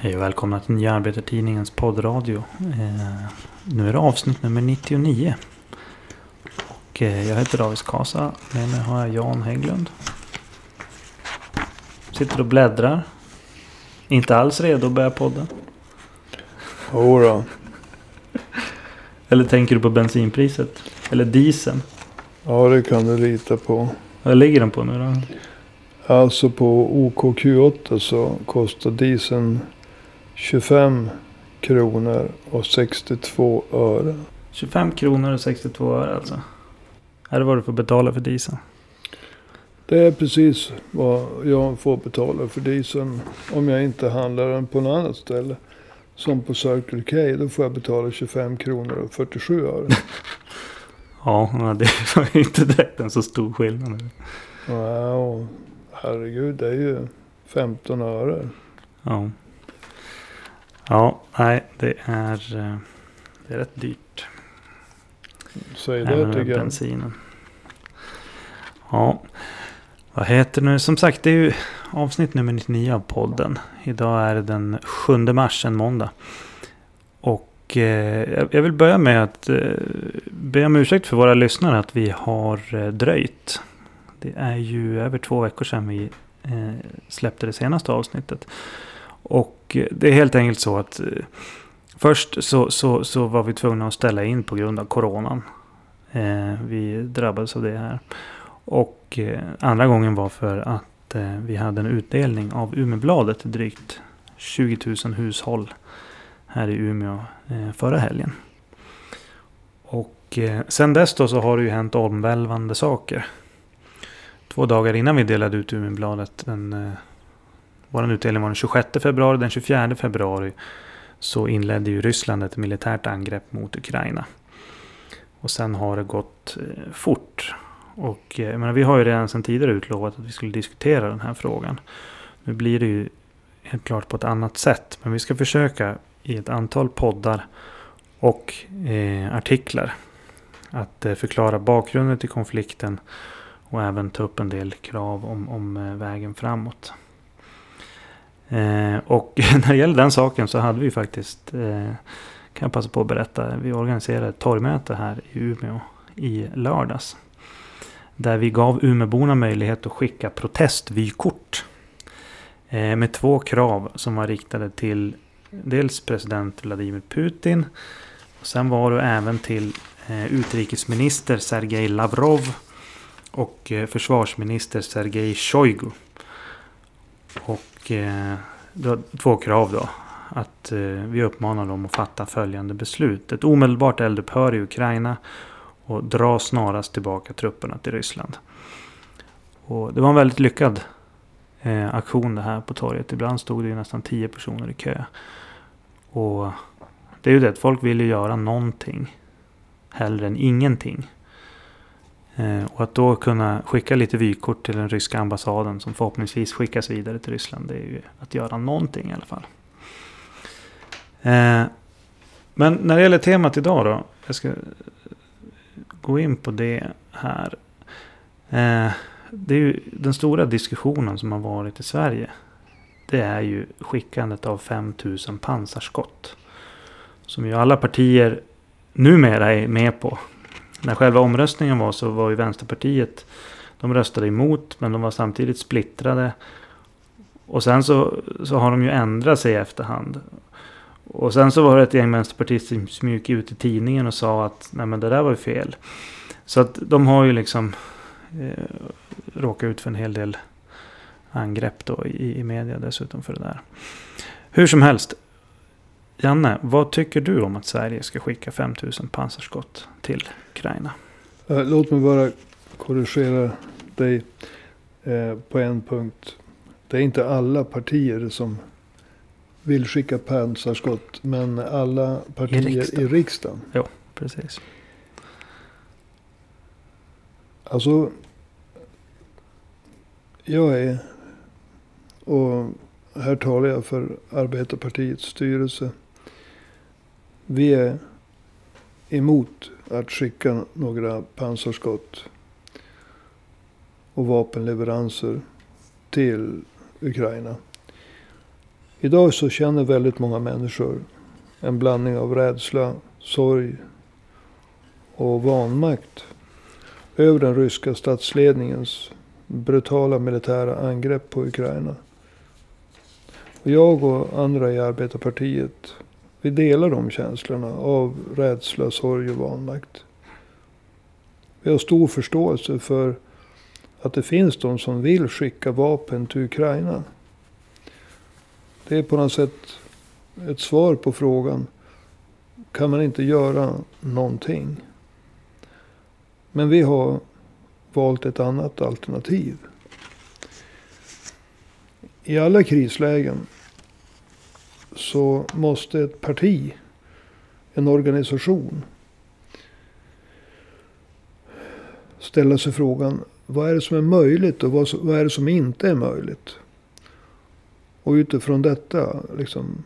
Hej och välkomna till Nya Arbetartidningens poddradio. Eh, nu är det avsnitt nummer 99. Och eh, jag heter David Kasa. Med mig har jag Jan Hägglund. Sitter och bläddrar. Inte alls redo att börja podden. Jodå. Eller tänker du på bensinpriset? Eller dieseln? Ja, det kan du lita på. Vad ligger den på nu då? Alltså på OKQ8 så kostar dieseln 25 kronor och 62 öre. 25 kronor och 62 öre alltså. Är det vad du får betala för dieseln? Det är precis vad jag får betala för dieseln. Om jag inte handlar den på något annat ställe. Som på Circle K. Då får jag betala 25 kronor och 47 öre. Ja, det var ju inte direkt en så stor skillnad. Wow, herregud, det är ju 15 öre. Ja. Ja, nej, det är, eh, det är rätt dyrt. Säg Även det med tycker jag. bensinen. Ja, vad heter nu? Som sagt, det är ju avsnitt nummer 99 av podden. Idag är det den 7 mars, en måndag. Och eh, jag- jag vill börja med att eh, be om ursäkt för våra lyssnare att vi har eh, dröjt. Det är ju över två veckor sedan vi eh, släppte det senaste avsnittet. Och det är helt enkelt så att eh, först så, så, så var vi tvungna att ställa in på grund av coronan. Eh, vi drabbades av det här. Och eh, andra gången var för att vi hade en utdelning av Umebladet till drygt 20 000 hushåll här i Umeå förra helgen. Och sen dess då så har det ju hänt omvälvande saker. Två dagar innan vi delade ut Umebladet, den, vår utdelning var den 26 februari, den 24 februari så inledde ju Ryssland ett militärt angrepp mot Ukraina. Och sen har det gått eh, fort. Och eh, jag menar, vi har ju redan sedan tidigare utlovat att vi skulle diskutera den här frågan. Nu blir det ju helt klart på ett annat sätt. Men vi ska försöka i ett antal poddar och eh, artiklar att eh, förklara bakgrunden till konflikten och även ta upp en del krav om, om eh, vägen framåt. Eh, och när det gäller den saken så hade vi faktiskt, eh, kan jag passa på att berätta, vi organiserade ett torgmöte här i Umeå i lördags. Där vi gav Umeåborna möjlighet att skicka protestvykort. Eh, med två krav som var riktade till dels president Vladimir Putin. Och sen var det även till eh, utrikesminister Sergej Lavrov. Och eh, försvarsminister Sergej Shoigu. Och eh, två krav då. Att eh, vi uppmanar dem att fatta följande beslut. Ett omedelbart eldupphör i Ukraina. Och dra snarast tillbaka trupperna till Ryssland. Och det var en väldigt lyckad eh, aktion det här på torget. Ibland stod det ju nästan tio personer i kö. Och det är ju det att folk vill ju göra någonting. Hellre än ingenting. Eh, och att då kunna skicka lite vykort till den ryska ambassaden som förhoppningsvis skickas vidare till Ryssland. Det är ju att göra någonting i alla fall. Eh, men när det gäller temat idag då. Jag ska gå in på det här. Eh, det är ju den stora diskussionen som har varit i Sverige. Det är ju skickandet av 5000 pansarskott. Som ju alla partier numera är med på. När själva omröstningen var så var ju Vänsterpartiet. De röstade emot men de var samtidigt splittrade. Och sen så, så har de ju ändrat sig i efterhand. Och sen så var det ett gäng vänsterpartister som gick ut i tidningen och sa att nej men det där var ju fel. Så att de har ju liksom eh, råkat ut för en hel del angrepp då i, i media dessutom för det där. Hur som helst. Janne, vad tycker du om att Sverige ska skicka 5000 pansarskott till Ukraina? Eh, Låt mig bara korrigera dig eh, på en punkt. Det är inte alla partier som vill skicka pansarskott. Men alla partier i riksdagen. riksdagen. Precis. Alltså. Jag är. Och här talar jag för Arbetarpartiets styrelse. Vi är emot att skicka några pansarskott och vapenleveranser till Ukraina. Idag så känner väldigt många människor en blandning av rädsla, sorg och vanmakt över den ryska statsledningens brutala militära angrepp på Ukraina. Och jag och andra i arbetarpartiet, vi delar de känslorna av rädsla, sorg och vanmakt. Vi har stor förståelse för att det finns de som vill skicka vapen till Ukraina. Det är på något sätt ett svar på frågan. Kan man inte göra någonting? Men vi har valt ett annat alternativ. I alla krislägen så måste ett parti, en organisation ställa sig frågan vad är det som är möjligt och vad, är det som inte är möjligt? Och utifrån detta liksom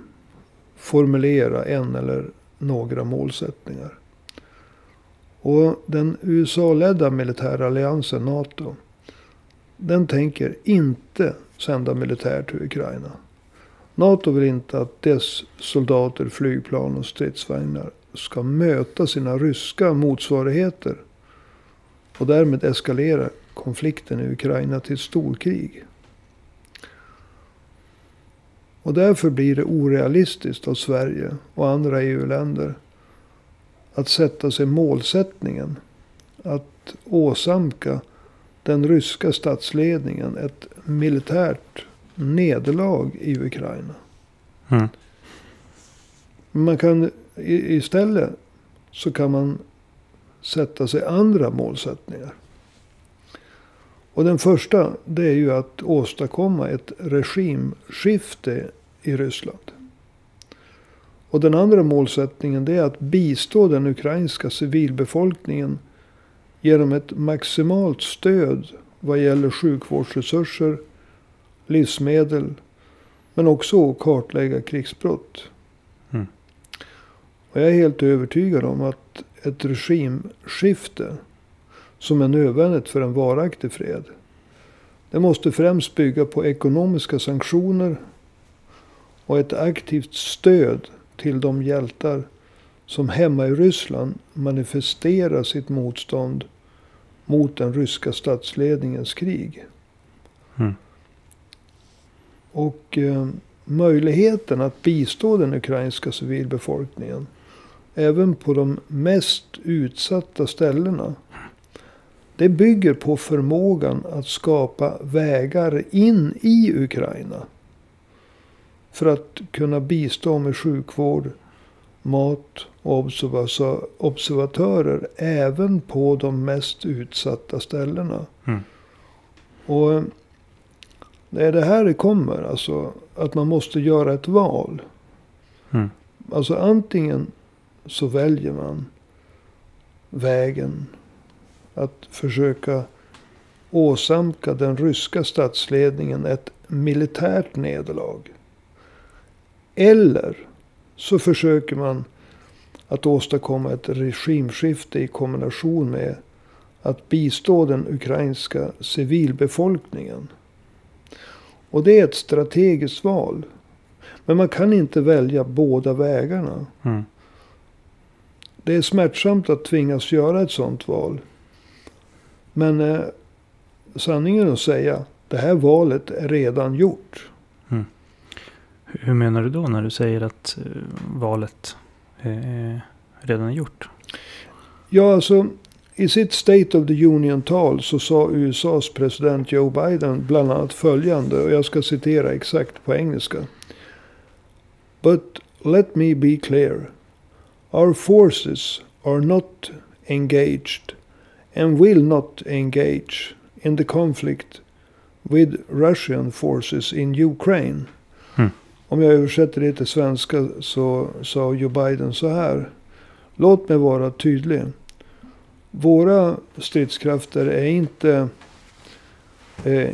formulera en eller några målsättningar. Och den USA-ledda militäralliansen NATO. Den tänker inte sända militär till Ukraina. NATO vill inte att dess soldater, flygplan och stridsvagnar ska möta sina ryska motsvarigheter. Och därmed eskalera konflikten i Ukraina till ett storkrig. Och därför blir det orealistiskt av Sverige och andra EU-länder att sätta sig målsättningen att åsamka den ryska statsledningen ett militärt nederlag i Ukraina. Mm. Man kan istället så kan man sätta sig andra målsättningar. Och den första det är ju att åstadkomma ett regimskifte i Ryssland. Och den andra målsättningen det är att bistå den ukrainska civilbefolkningen genom ett maximalt stöd vad gäller sjukvårdsresurser, livsmedel, men också kartlägga krigsbrott. Mm. Och jag är helt övertygad om att ett regimskifte som är nödvändigt för en varaktig fred. Det måste främst bygga på ekonomiska sanktioner och ett aktivt stöd till de hjältar som hemma i Ryssland manifesterar sitt motstånd mot den ryska statsledningens krig. Mm. Och eh, möjligheten att bistå den ukrainska civilbefolkningen. Även på de mest utsatta ställena. Det bygger på förmågan att skapa vägar in i Ukraina. För att kunna bistå med sjukvård, mat och observatörer även på de mest utsatta ställena. Mm. Och det är det här det kommer. Alltså att man måste göra ett val. Mm. Alltså antingen så väljer man vägen att försöka åsamka den ryska statsledningen ett militärt nederlag. Eller så försöker man att åstadkomma ett regimskifte i kombination med att bistå den ukrainska civilbefolkningen. Och det är ett strategiskt val. Men man kan inte välja båda vägarna. Mm. Det är smärtsamt att tvingas göra ett sådant val. Men eh, sanningen att säga, det här valet är redan gjort. Mm. Hur menar du då när du säger att eh, valet är redan gjort? Ja, alltså i sitt State of the Union-tal så sa USAs president Joe Biden bland annat följande. Och jag ska citera exakt på engelska. But let me be clear. Our forces are not engaged and will not engage in the conflict with Russian forces in Ukraine. Mm. Om jag översätter det till svenska så sa Joe Biden så här. Låt mig vara tydlig. Våra stridskrafter är inte eh,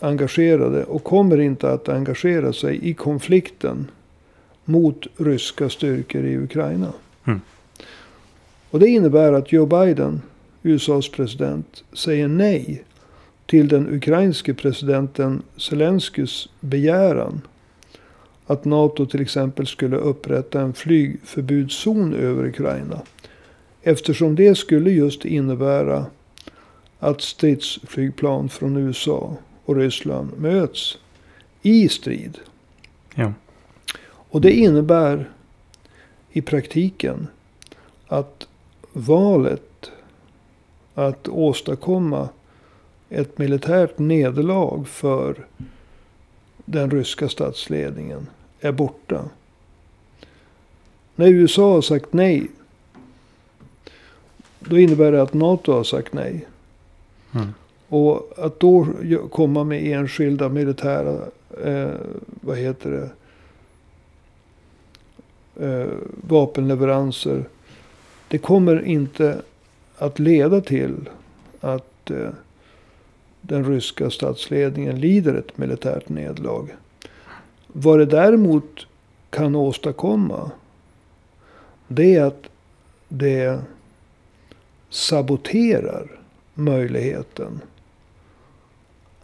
engagerade och kommer inte att engagera sig i konflikten mot ryska styrkor i Ukraina. Mm. Och det innebär att Joe Biden USAs president, säger nej till den ukrainske presidenten Zelenskys begäran att NATO till exempel skulle upprätta en flygförbudszon över Ukraina. Eftersom det skulle just innebära att stridsflygplan från USA och Ryssland möts i strid. Ja. Och det innebär i praktiken att valet att åstadkomma ett militärt nederlag för den ryska statsledningen är borta. När USA har sagt nej. Då innebär det att NATO har sagt nej. Mm. Och att då komma med enskilda militära, eh, vad heter det, eh, vapenleveranser. Det kommer inte att leda till att eh, den ryska statsledningen lider ett militärt nederlag. Vad det däremot kan åstadkomma. Det är att det saboterar möjligheten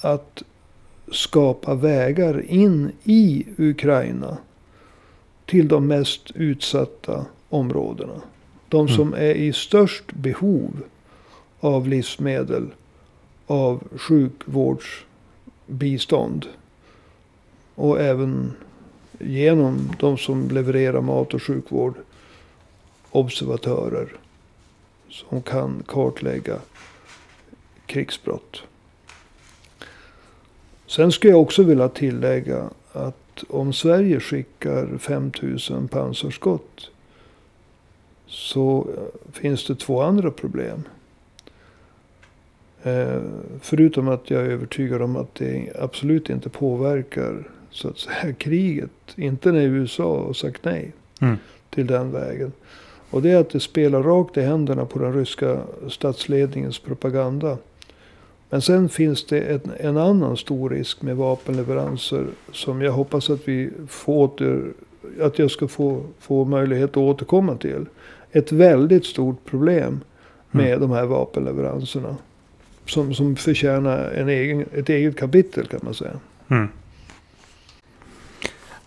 att skapa vägar in i Ukraina. Till de mest utsatta områdena. De som mm. är i störst behov av livsmedel av sjukvårdsbistånd. Och även genom de som levererar mat och sjukvård. Observatörer. Som kan kartlägga krigsbrott. Sen skulle jag också vilja tillägga att om Sverige skickar 5000 pansarskott. Så finns det två andra problem. Eh, förutom att jag är övertygad om att det absolut inte påverkar så att säga, kriget. Inte när USA har sagt nej mm. till den vägen. Och det är att det spelar rakt i händerna på den ryska statsledningens propaganda. Men sen finns det en, en annan stor risk med vapenleveranser. Som jag hoppas att vi får åter, att jag ska få, få möjlighet att återkomma till. Ett väldigt stort problem med mm. de här vapenleveranserna som, som förtjänar en egen, ett eget kapitel kan man säga. Mm.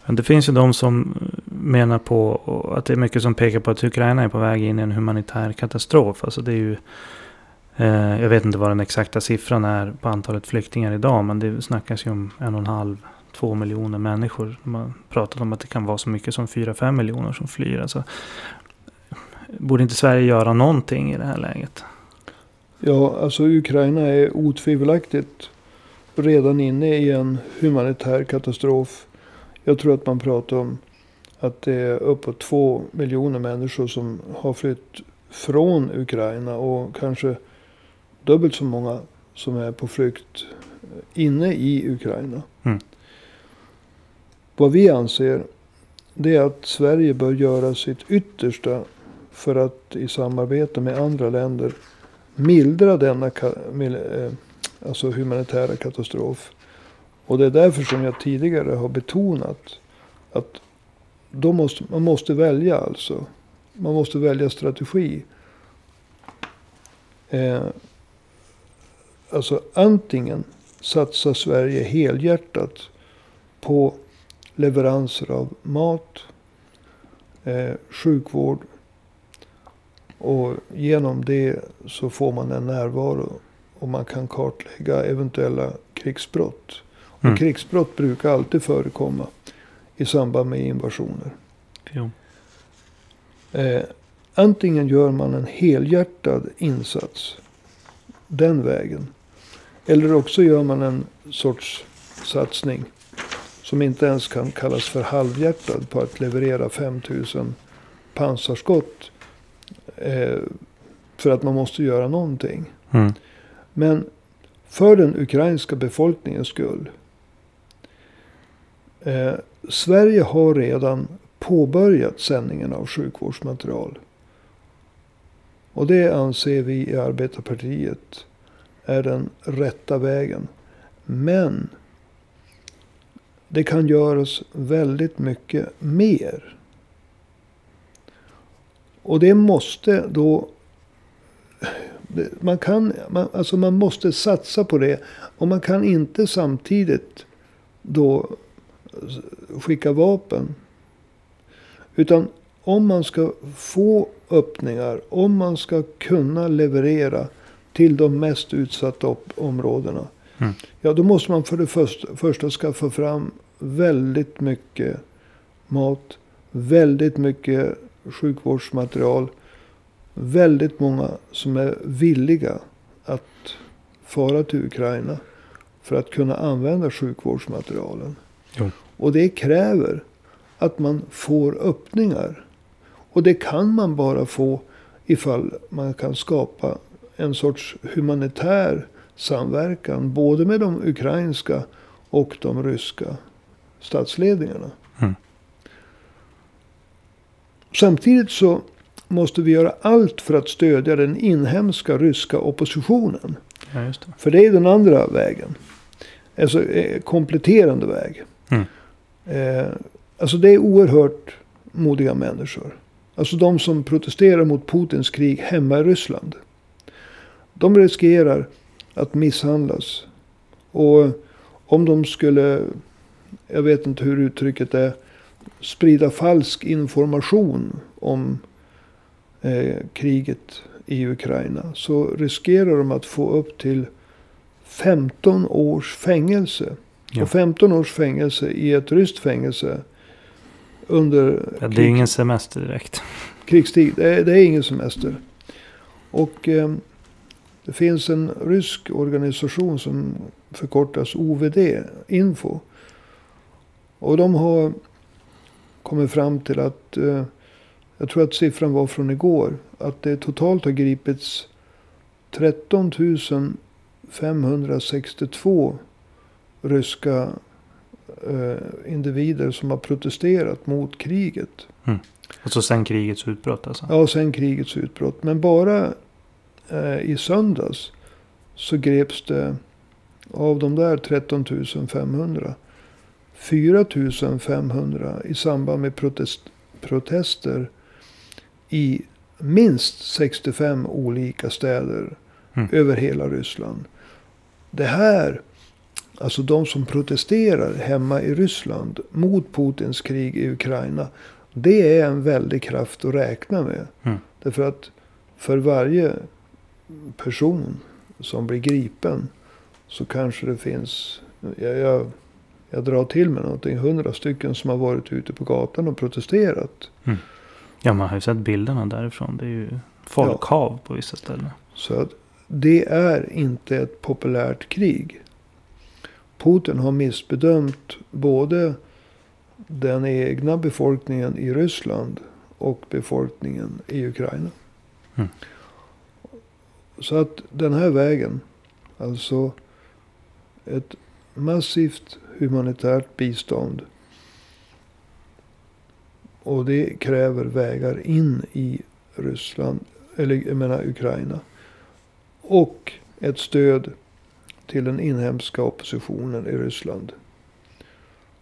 Men det finns ju de som menar på att det är mycket som pekar på att Ukraina är på väg in i en humanitär katastrof. Alltså det är ju, eh, jag vet inte vad den exakta siffran är på antalet flyktingar idag. Men det snackas ju om en och en halv, två miljoner människor. Man har pratat om att det kan vara så mycket som fyra, fem miljoner som flyr. Alltså, borde inte Sverige göra någonting i det här läget? Ja, alltså Ukraina är otvivelaktigt redan inne i en humanitär katastrof. Jag tror att man pratar om att det är uppåt två miljoner människor som har flytt från Ukraina. Och kanske dubbelt så många som är på flykt inne i Ukraina. Mm. Vad vi anser det är att Sverige bör göra sitt yttersta för att i samarbete med andra länder mildra denna eh, alltså humanitära katastrof. Och det är därför som jag tidigare har betonat att då måste, man måste välja alltså. Man måste välja strategi. Eh, alltså antingen satsar Sverige helhjärtat på leveranser av mat, eh, sjukvård och genom det så får man en närvaro. Och man kan kartlägga eventuella krigsbrott. Och mm. krigsbrott brukar alltid förekomma i samband med invasioner. Jo. Eh, antingen gör man en helhjärtad insats den vägen. Eller också gör man en sorts satsning som inte ens kan kallas för halvhjärtad på att leverera 5000 pansarskott Eh, för att man måste göra någonting. Mm. Men för den ukrainska befolkningens skull. Eh, Sverige har redan påbörjat sändningen av sjukvårdsmaterial. Och det anser vi i Arbetarpartiet är den rätta vägen. Men det kan göras väldigt mycket mer. Och det måste då... Man, kan, man, alltså man måste satsa på det. Och man kan inte samtidigt då skicka vapen. Utan om man ska få öppningar, om man ska kunna leverera till de mest utsatta områdena. Mm. Ja, då måste man för det första, första skaffa fram väldigt mycket mat, väldigt mycket sjukvårdsmaterial. Väldigt många som är villiga att fara till Ukraina för att kunna använda sjukvårdsmaterialen. Jo. Och det kräver att man får öppningar. Och det kan man bara få ifall man kan skapa en sorts humanitär samverkan. Både med de ukrainska och de ryska statsledningarna. Mm. Samtidigt så måste vi göra allt för att stödja den inhemska ryska oppositionen. Ja, det. För det är den andra vägen. Alltså eh, kompletterande väg. Mm. Eh, alltså det är oerhört modiga människor. Alltså de som protesterar mot Putins krig hemma i Ryssland. De riskerar att misshandlas. Och om de skulle, jag vet inte hur uttrycket är, sprida falsk information om eh, kriget i Ukraina. Så riskerar de att få upp till 15 års fängelse. Ja. Och 15 års fängelse i ett ryskt fängelse. Under ja, det är ingen semester direkt. Krigstid. Det är, det är ingen semester. Och eh, det finns en rysk organisation som förkortas OVD, Info. Och de har kommit fram till att, eh, jag tror att siffran var från igår, att det totalt har gripits 13 562 ryska eh, individer som har protesterat mot kriget. Mm. Alltså sen krigets utbrott alltså? Ja, sen krigets utbrott. Men bara eh, i söndags så greps det av de där 13 500 4 500 i samband med protest, protester i minst 65 olika städer mm. över hela Ryssland. Det här, alltså de som protesterar hemma i Ryssland mot Putins krig i Ukraina. Det är en väldig kraft att räkna med. Mm. Därför att för varje person som blir gripen så kanske det finns, jag, jag, jag drar till med någonting, hundra stycken som har varit ute på gatan och protesterat. Mm. Ja, man har ju sett bilderna därifrån. Det är ju folkhav ja. på vissa ställen. Så att det är inte ett populärt krig. Putin har missbedömt både den egna befolkningen i Ryssland och befolkningen i Ukraina. Mm. Så att den här vägen, alltså ett massivt humanitärt bistånd. Och det kräver vägar in i Ryssland, eller jag menar Ukraina. Och ett stöd till den inhemska oppositionen i Ryssland.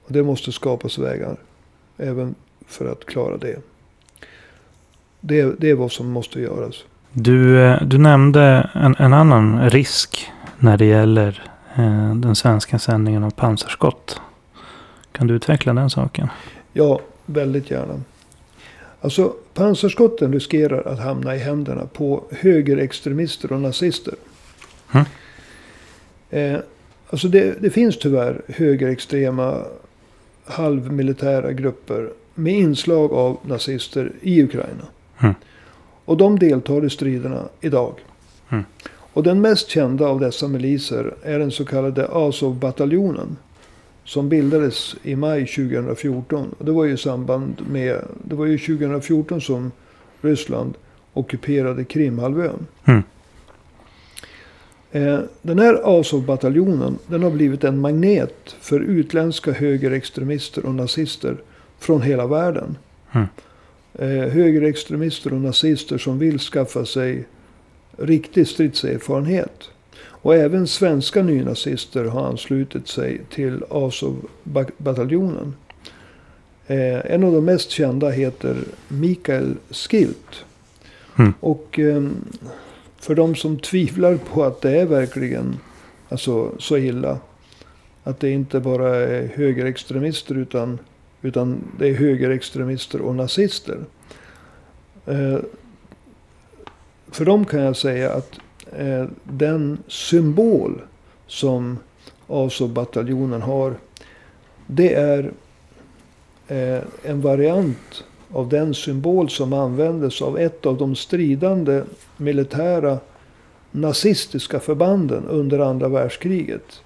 Och det måste skapas vägar även för att klara det. Det, det är vad som måste göras. Du, eh, du nämnde en, en annan risk när det gäller eh, den svenska sändningen av pansarskott. Kan du utveckla den saken? Ja, väldigt gärna. Alltså pansarskotten riskerar att hamna i händerna på högerextremister och nazister. Mm. Eh, alltså det, det, finns tyvärr högerextrema halvmilitära grupper med inslag av nazister i Ukraina. Mm. Och de deltar i striderna idag. Mm. Och den mest kända av dessa miliser är den så kallade Azov-bataljonen. Som bildades i maj 2014. Och det var ju i samband med, det var ju 2014 som Ryssland ockuperade Krimhalvön. Mm. Eh, den här Azov-bataljonen den har blivit en magnet för utländska högerextremister och nazister från hela världen. Mm. Högerextremister och nazister som vill skaffa sig riktig stridserfarenhet. Och även svenska nynazister har anslutit sig till Azov-bataljonen. Eh, en av de mest kända heter Mikael Skilt. Mm. Och eh, för de som tvivlar på att det är verkligen alltså, så illa. att det inte bara är högerextremister utan, utan det är högerextremister och nazister. Eh, för dem kan jag säga att eh, den symbol som Azov-bataljonen har. Det är eh, en variant av den symbol som användes av ett av de stridande militära nazistiska förbanden under andra världskriget.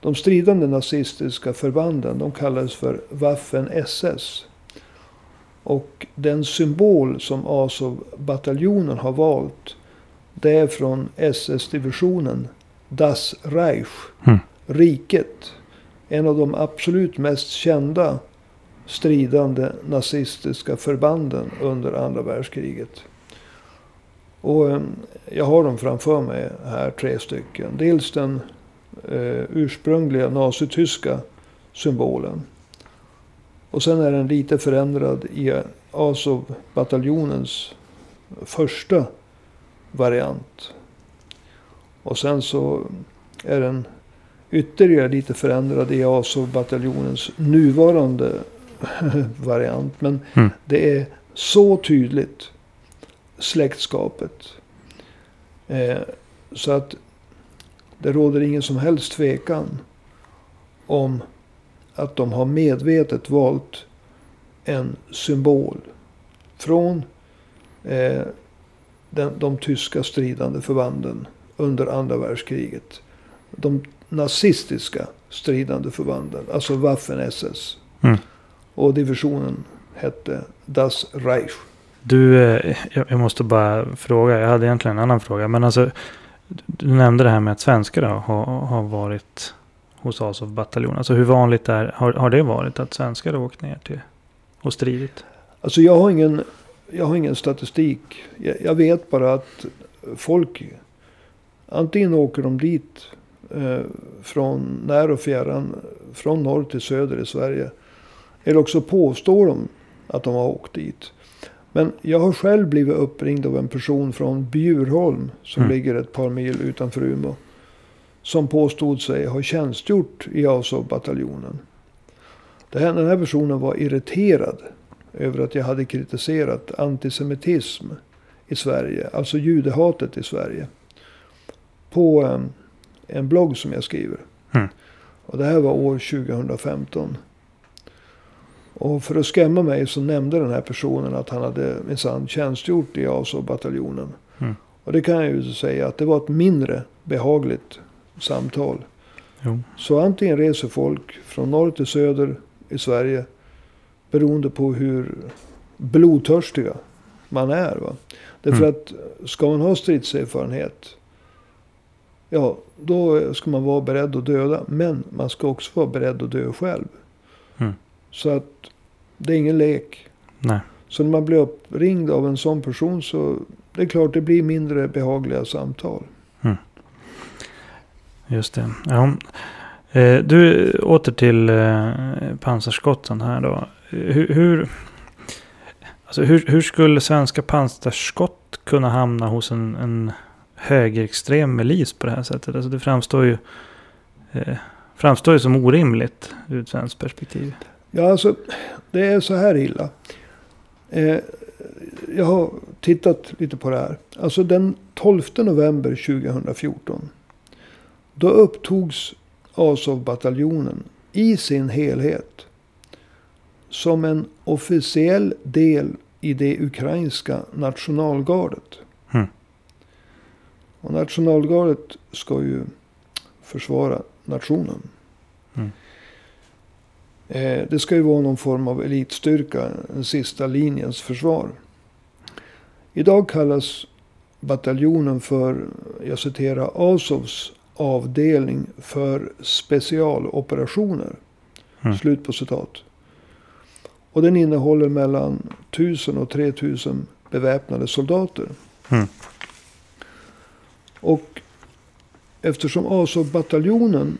De stridande nazistiska förbanden de kallades för Waffen-SS. Och den symbol som Azov-bataljonen har valt. Det är från SS-divisionen Das Reich. Mm. Riket. En av de absolut mest kända stridande nazistiska förbanden under andra världskriget. Och eh, jag har dem framför mig här, tre stycken. Dels den eh, ursprungliga nazityska symbolen. Och sen är den lite förändrad i eh, Azov-bataljonens första variant. Och sen så är den ytterligare lite förändrad i Azov-bataljonens nuvarande variant. Men mm. det är så tydligt släktskapet. Eh, så att det råder ingen som helst tvekan om att de har medvetet valt en symbol från eh, den, de tyska stridande förbanden under andra världskriget. De nazistiska stridande förbanden, alltså Waffen-SS. Mm. Och divisionen hette Das Reich. Du, eh, jag måste bara fråga. Jag hade egentligen en annan fråga. Men alltså, du nämnde det här med att svenskar har, har varit hos Azov-bataljonen. Alltså hur vanligt är, har, har det varit att svenskar har åkt ner till och stridit? Alltså jag har ingen, jag har ingen statistik. Jag, jag vet bara att folk Antingen åker de dit eh, från när och fjärran, från norr till söder i Sverige. Eller också påstår de att de har åkt dit. Men jag har själv blivit uppringd av en person från Bjurholm som mm. ligger ett par mil utanför Umeå. Som påstod sig ha tjänstgjort i Azov-bataljonen. Den här personen var irriterad över att jag hade kritiserat antisemitism i Sverige. Alltså judehatet i Sverige på en, en blogg som jag skriver. Mm. Och det här var år 2015. Och för att skrämma mig så nämnde den här personen att han hade minsann tjänstgjort i ASO-bataljonen. Mm. Och det kan jag ju säga att det var ett mindre behagligt samtal. Jo. Så antingen reser folk från norr till söder i Sverige. Beroende på hur blodtörstiga man är. Va? Därför mm. att ska man ha stridserfarenhet Ja, då ska man vara beredd att döda. Men man ska också vara beredd att dö själv. Mm. Så att det är ingen lek. Nej. Så när man blir uppringd av en sån person så det är klart det blir mindre behagliga samtal. Mm. Just det. Ja. Eh, du, åter till eh, pansarskotten här då. Hur, hur, alltså hur, hur skulle svenska pansarskott kunna hamna hos en, en högerextrem milis på det här sättet. Alltså det framstår ju, eh, framstår ju som orimligt ur ett svenskt perspektiv. Ja, alltså det är så här illa. Eh, jag har tittat lite på det här. Alltså den 12 november 2014. Då upptogs Azov-bataljonen i sin helhet. Som en officiell del i det ukrainska nationalgardet. Mm. Och nationalgardet ska ju försvara nationen. Eh, det ska ju vara någon form av elitstyrka, den sista linjens försvar. Idag kallas bataljonen för, jag citerar, Azovs avdelning för specialoperationer. Mm. Slut på citat. Och den innehåller mellan 1000 och 3000 beväpnade soldater. Mm. Och eftersom Azov-bataljonen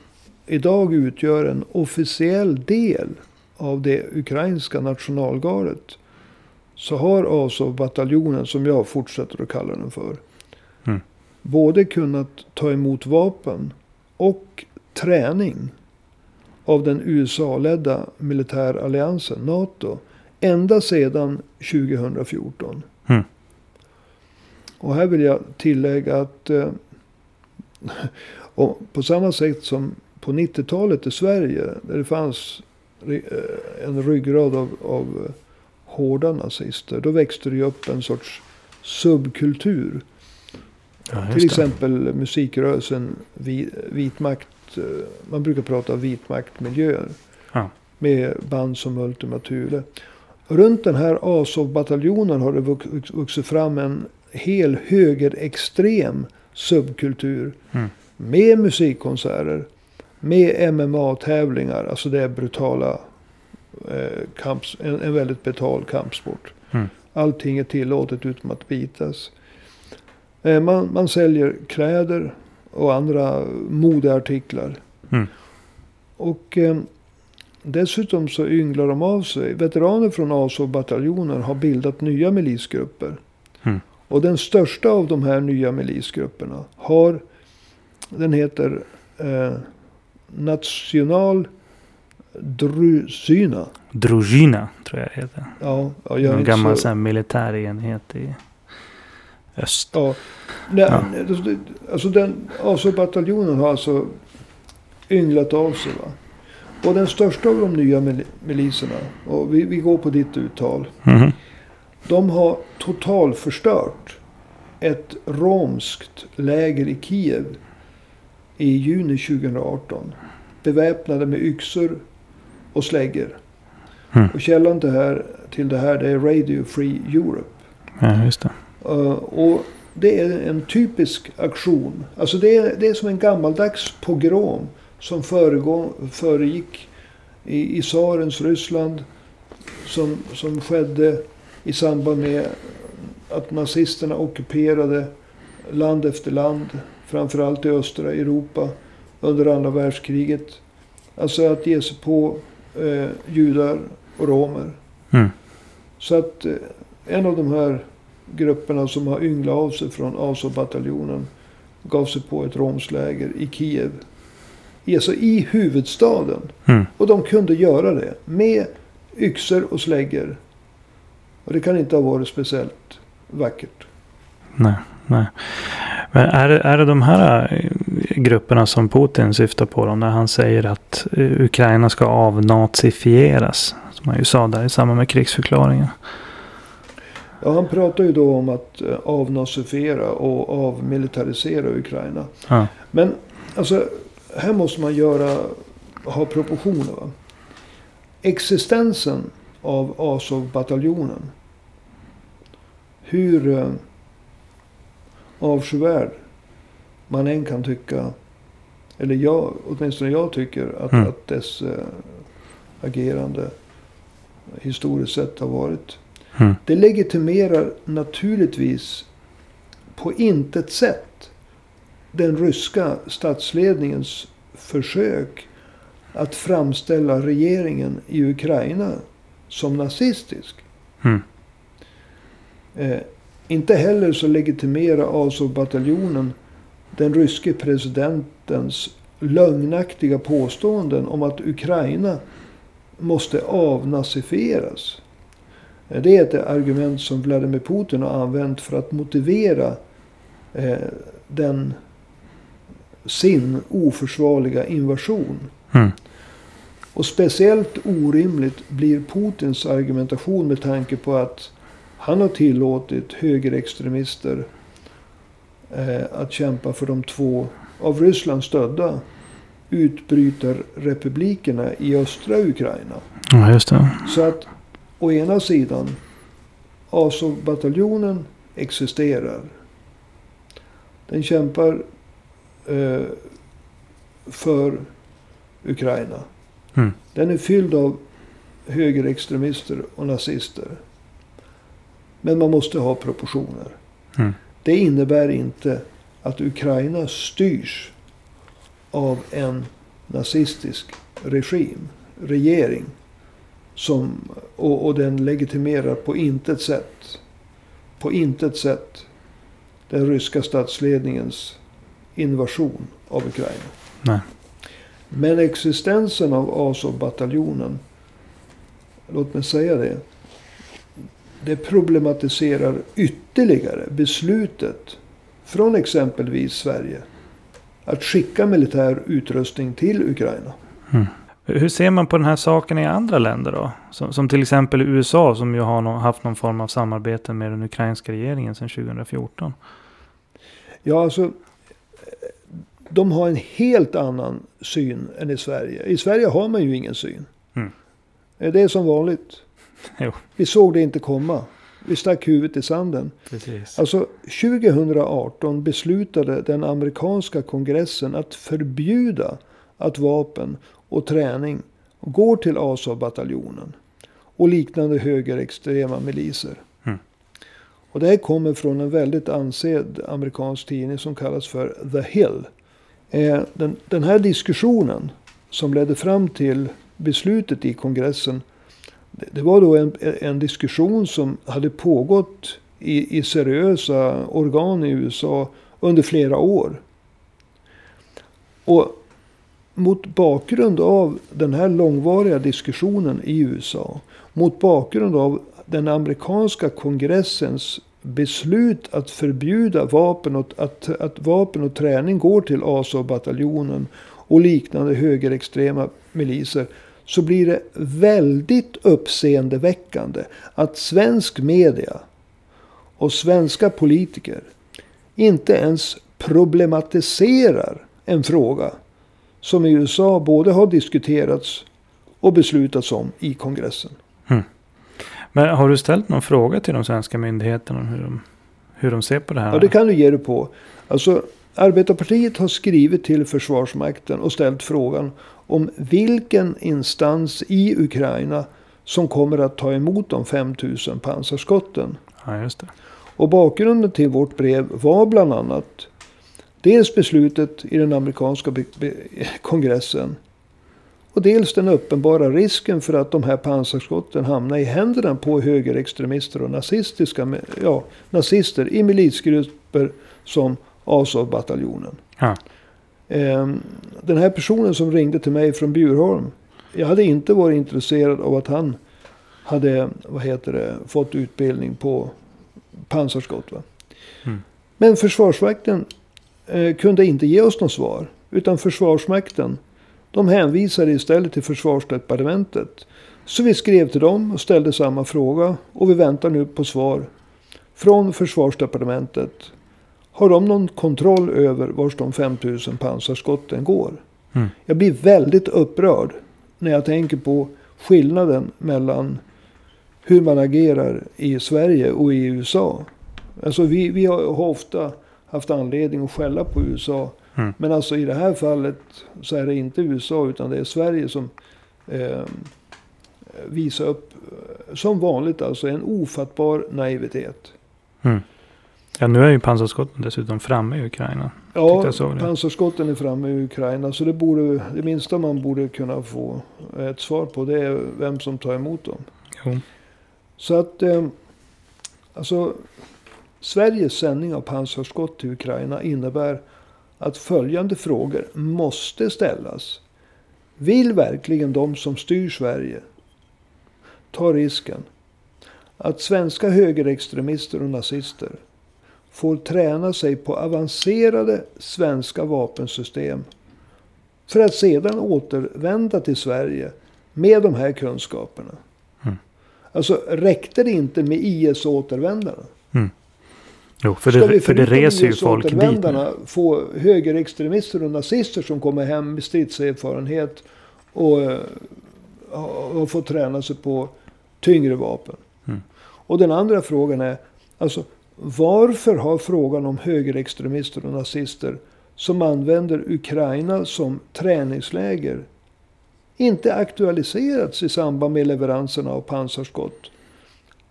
idag utgör en officiell del av det ukrainska nationalgardet. Så har Azov-bataljonen, som jag fortsätter att kalla den för. Mm. Både kunnat ta emot vapen och träning av den USA-ledda militäralliansen NATO. Ända sedan 2014. Mm. Och här vill jag tillägga att eh, och på samma sätt som på 90-talet i Sverige. Där det fanns eh, en ryggrad av, av eh, hårda nazister. Då växte det ju upp en sorts subkultur. Ja, Till det. exempel musikrörelsen vi- vit makt. eh, Man brukar prata vitmaktmiljöer. Ja. Med band som Ultima Thule. Runt den här Azov-bataljonen har det vux- vuxit fram en hel högerextrem subkultur. Mm. Med musikkonserter. Med MMA-tävlingar. Alltså det är brutala eh, kamps, en, en väldigt betald kampsport. Mm. Allting är tillåtet utom att bitas. Eh, man, man säljer kläder och andra modeartiklar. Mm. Och eh, dessutom så ynglar de av sig. Veteraner från Azov-bataljonen har bildat nya milisgrupper. Mm. Och den största av de här nya milisgrupperna har, den heter eh, National Drusyna. Druzjina tror jag det heter. Ja, ja, jag En gammal så- militär enhet i öst. Ja. Nej, Ja. Alltså den Azov-bataljonen har alltså ynglat av sig. Va? Och den största av de nya mil- miliserna, och vi, vi går på ditt uttal. Mhm. De har totalförstört ett romskt läger i Kiev i juni 2018. Beväpnade med yxor och släggor. Mm. Och källan till, här, till det här det är Radio Free Europe. Ja, just det. Uh, och det är en typisk aktion. Alltså det är, det är som en gammaldags pogrom som föregå, föregick i, i tsarens Ryssland. Som, som skedde i samband med att nazisterna ockuperade land efter land. Framförallt i östra Europa under andra världskriget. Alltså att ge sig på eh, judar och romer. Mm. Så att eh, en av de här grupperna som har ynglat av sig från Azov-bataljonen gav sig på ett romsläger i Kiev. Alltså i huvudstaden. Mm. Och de kunde göra det med yxor och släggor. Och det kan inte ha varit speciellt vackert. Nej, nej. Men är det, är det de här eh, grupperna som Putin syftar på då, när han säger att eh, Ukraina ska avnazifieras? Som han ju sa där i samband med krigsförklaringen. Ja, han pratar ju då om att eh, avnazifiera och avmilitarisera Ukraina. Ja. Men alltså, här måste man göra, ha proportioner. Va? Existensen av Azov-bataljonen. Hur avskyvärd man än kan tycka. Eller jag, åtminstone jag tycker att, Mm. att dess eh, agerande historiskt sett har varit. Mm. Det legitimerar naturligtvis på intet sätt den ryska statsledningens försök att framställa regeringen i Ukraina som nazistisk. Mm. Eh, inte heller så legitimerar Azov-bataljonen den ryske presidentens lögnaktiga påståenden om att Ukraina måste avnazifieras. Det är ett argument som Vladimir Putin har använt för att motivera eh, den sin oförsvarliga invasion. Mm. Och speciellt orimligt blir Putins argumentation med tanke på att han har tillåtit högerextremister eh, att kämpa för de två av Ryssland stödda utbrytarrepublikerna i östra Ukraina. ja, just det. Så att å ena sidan Azov-bataljonen existerar. Den kämpar eh, för Ukraina. Mm. Den är fylld av högerextremister och nazister. Men man måste ha proportioner. Mm. Det innebär inte att Ukraina styrs av en nazistisk regim, regering. Som, och, och den legitimerar på intet sätt, på intet sätt den ryska statsledningens invasion av Ukraina. Nej. Men existensen av Azov-bataljonen, låt mig säga det. Det problematiserar ytterligare beslutet från exempelvis Sverige att skicka militär utrustning till Ukraina. Mm. Hur ser man på den här saken i andra länder då? Som, som till exempel USA som ju har no haft någon form av samarbete med den ukrainska regeringen sedan 2014. Ja, alltså. De har en helt annan syn än i Sverige. I Sverige har man ju ingen syn. Mm. Det är som vanligt. Jo. Vi såg det inte komma. Vi stack huvudet i sanden. Precis. Alltså 2018 beslutade den amerikanska kongressen att förbjuda att vapen och träning går till Azov-bataljonen. Och liknande högerextrema miliser. Mm. Och det här kommer från en väldigt ansedd amerikansk tidning som kallas för The Hill. Eh, den, den här diskussionen som ledde fram till beslutet i kongressen. Det, var då en, en diskussion som hade pågått i, i seriösa organ i USA under flera år. Och mot bakgrund av den här långvariga diskussionen i USA. Mot bakgrund av den amerikanska kongressens beslut att förbjuda vapen och, att, att vapen och träning går till Azov-bataljonen och liknande högerextrema miliser. Så blir det väldigt uppseendeväckande att svensk media och svenska politiker inte ens problematiserar en fråga som i USA både har diskuterats och beslutats om i kongressen. Mm. Men har du ställt någon fråga till de svenska myndigheterna om hur de, hur de ser på det här? Ja, det kan du ge dig på. Alltså, Arbetarpartiet har skrivit till Försvarsmakten och ställt frågan om vilken instans i Ukraina som kommer att ta emot de 5000 pansarskotten. Ja, just det. Och bakgrunden till vårt brev var bland annat Dels beslutet i den amerikanska kongressen. Och dels den uppenbara risken för att de här pansarskotten hamnar i händerna på högerextremister och nazistiska, ja, nazister i milisgrupper som Azov-bataljonen. Ja. Ehm, den här personen som ringde till mig från Bjurholm. Jag hade inte varit intresserad av att han hade vad heter det, fått utbildning på pansarskott. Mm. Men Försvarsmakten eh, kunde inte ge oss något svar. Utan Försvarsmakten, de hänvisade istället till Försvarsdepartementet. Så vi skrev till dem och ställde samma fråga. Och vi väntar nu på svar från Försvarsdepartementet. Har de någon kontroll över vars de 5000 pansarskotten går? Mm. Jag blir väldigt upprörd när jag tänker på skillnaden mellan hur man agerar i Sverige och i USA. Alltså vi, vi har ofta haft anledning att skälla på USA. Mm. Men alltså i det här fallet så är det inte USA utan det är Sverige som eh, visar upp, eh, som vanligt alltså, en ofattbar naivitet. Mm. Ja, nu är ju pansarskotten dessutom framme i Ukraina. Ja, pansarskotten är framme i Ukraina. Så det, borde, det minsta man borde kunna få ett svar på det är vem som tar emot dem. Jo. Så att, eh, alltså Sveriges sändning av pansarskott till Ukraina innebär att följande frågor måste ställas. Vill verkligen de som styr Sverige ta risken att svenska högerextremister och nazister får träna sig på avancerade svenska vapensystem för att sedan återvända till Sverige med de här kunskaperna. Mm. Alltså räckte det inte med IS-återvändarna? Mm. Jo, för det, för det reser ju folk dit nu. få högerextremister och nazister som kommer hem med stridserfarenhet och har fått träna sig på tyngre vapen. Mm. Och den andra frågan är, alltså varför har frågan om högerextremister och nazister som använder Ukraina som träningsläger inte aktualiserats i samband med leveranserna av pansarskott?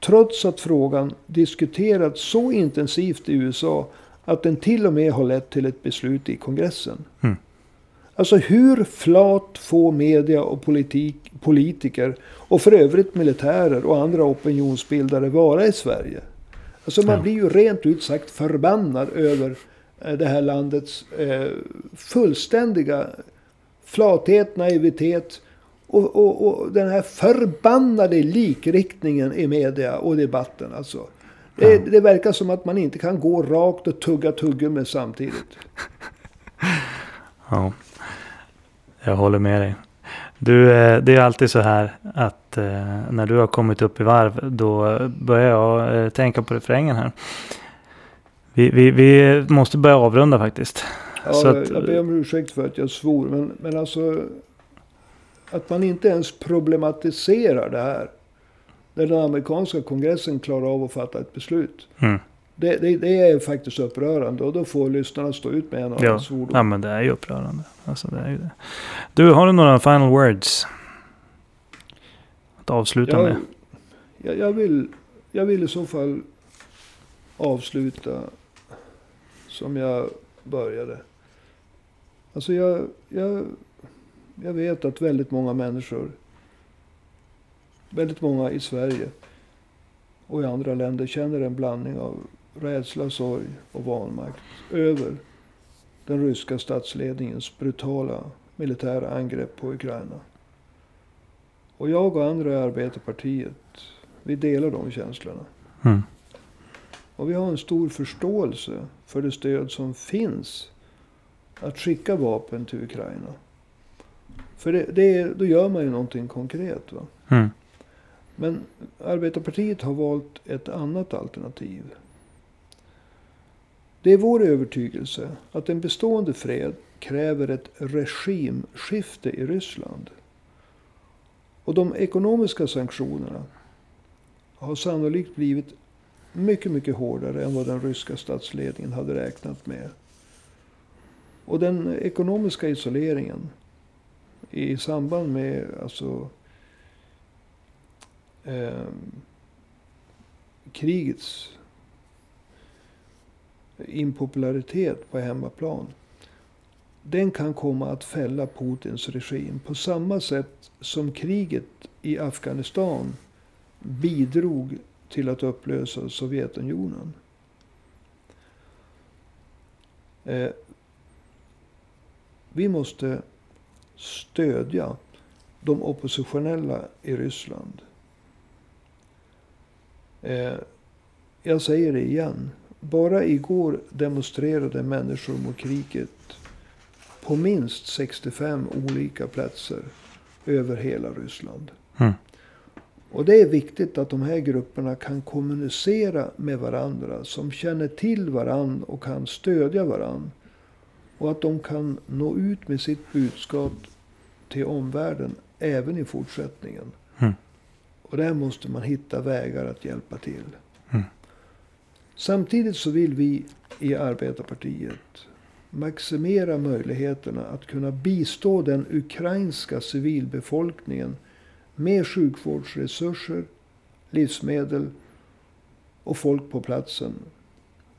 Trots att frågan diskuterats så intensivt i USA att den till och med har lett till ett beslut i kongressen. Mm. Alltså hur flat får media och politik, politiker och för övrigt militärer och andra opinionsbildare vara i Sverige? Alltså man blir ju rent ut sagt förbannad över eh, det här landets eh, fullständiga flathet, naivitet och, och, och den här förbannade likriktningen i media och debatten. Alltså. Det, Ja. det verkar som att man inte kan gå rakt och tugga tuggummi samtidigt. Ja, jag håller med dig. Du, eh, det är alltid så här att eh, när du har kommit upp i varv då börjar jag eh, tänka på refrängen här. Vi, vi, vi måste börja avrunda faktiskt. Ja, Så att- jag ber om ursäkt för att jag svor. Men, men alltså. Att man inte ens problematiserar det här. När den amerikanska kongressen klarar av att fatta ett beslut. Mm. Det, det, det är faktiskt upprörande. Och då får lyssnarna stå ut med en av Ja. ja. svordom. ja, men det är ju upprörande. Alltså, det är ju det. Du, har du några final words? Att avsluta Jag, med? jag, jag, vill, jag vill i så fall avsluta som jag började. Alltså jag, jag, jag vet att väldigt många människor, väldigt många i Sverige och i andra länder känner en blandning av rädsla, sorg och vanmakt över den ryska statsledningens brutala militära angrepp på Ukraina. Och jag och andra i Arbetarpartiet, vi delar de känslorna. Mm. Och vi har en stor förståelse för det stöd som finns att skicka vapen till Ukraina. För det, det, är- då gör man ju någonting konkret. Va? Mm. Men Arbetarpartiet har valt ett annat alternativ. Det är vår övertygelse att en bestående fred kräver ett regimskifte i Ryssland. Och de ekonomiska sanktionerna har sannolikt blivit mycket, mycket hårdare än vad den ryska statsledningen hade räknat med. Och den ekonomiska isoleringen i samband med alltså, eh, krigets impopularitet på hemmaplan. Den kan komma att fälla Putins regim på samma sätt som kriget i Afghanistan bidrog till att upplösa Sovjetunionen. Eh, vi måste stödja de oppositionella i Ryssland. Eh, jag säger det igen. Bara igår demonstrerade människor mot kriget på minst 65 olika platser över hela Ryssland. Mm. Och det är viktigt att de här grupperna kan kommunicera med varandra. Som känner till varandra och kan stödja varandra. Och att de kan nå ut med sitt budskap till omvärlden även i fortsättningen. Mm. Och där måste man hitta vägar att hjälpa till. Samtidigt så vill vi i Arbetarpartiet maximera möjligheterna att kunna bistå den ukrainska civilbefolkningen med sjukvårdsresurser, livsmedel och folk på platsen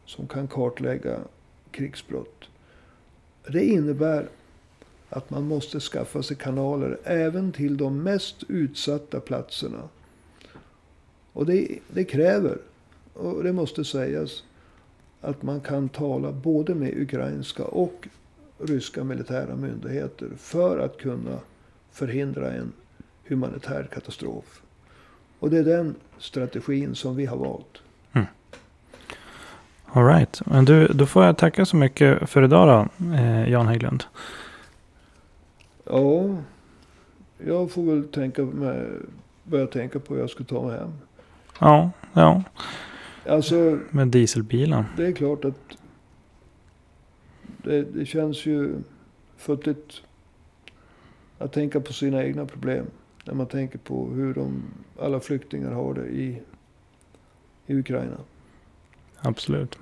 som kan kartlägga krigsbrott. Det innebär att man måste skaffa sig kanaler även till de mest utsatta platserna. Och det, det kräver, och det måste sägas, att man kan tala både med ukrainska och ryska militära myndigheter för att kunna förhindra en humanitär katastrof. Och det är den strategin som vi har valt. All right. Men du, då får jag tacka så mycket för idag då, eh, Jan Hägglund. Ja, jag får väl tänka med, börja tänka på hur jag ska ta mig hem. Ja, ja, Alltså, med dieselbilen. det är klart att det, det känns ju futtigt att tänka på sina egna problem. När man tänker på hur de, alla flyktingar har det i, i Ukraina. Absolut.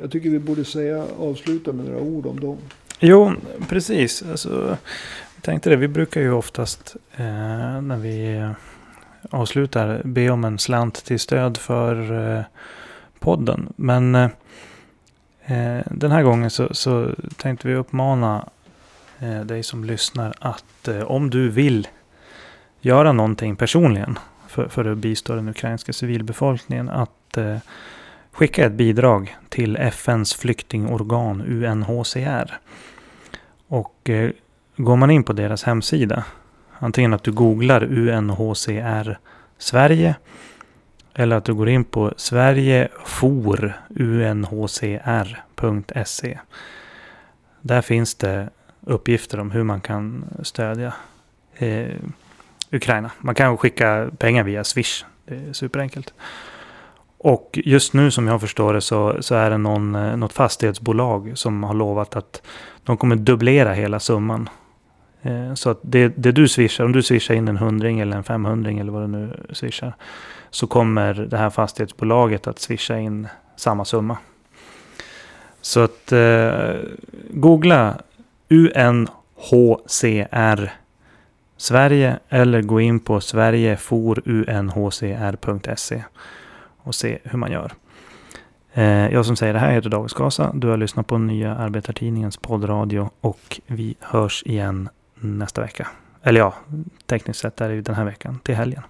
Jag tycker vi borde säga, avsluta med några ord om dem. Jo, precis. Alltså, jag tänkte det. Vi brukar ju oftast eh, när vi avslutar be om en slant till stöd för eh, podden. Men eh, eh, den här gången så, så tänkte vi uppmana eh, dig som lyssnar att eh, om du vill göra någonting personligen för, för att bistå den ukrainska civilbefolkningen att eh, skicka ett bidrag till FNs flyktingorgan UNHCR. Och eh, går man in på deras hemsida. Antingen att du googlar UNHCR Sverige. Eller att du går in på sverigefor.unhcr.se. Där finns det uppgifter om hur man kan stödja eh, Ukraina. Man kan skicka pengar via Swish. Det är superenkelt. Och just nu som jag förstår det så, så är det någon, eh, något fastighetsbolag som har lovat att de kommer dubblera hela summan. Eh, så att det, det du swishar, om du swishar in en hundring eller en femhundring eller vad du nu swishar. Så kommer det här fastighetsbolaget att swisha in samma summa. Så att eh, googla UNHCR Sverige eller gå in på sverigeforunhcr.se och se hur man gör. Eh, jag som säger det här heter David Skasa. Du har lyssnat på Nya Arbetartidningens poddradio och vi hörs igen nästa vecka. Eller ja, tekniskt sett är det ju den här veckan till helgen.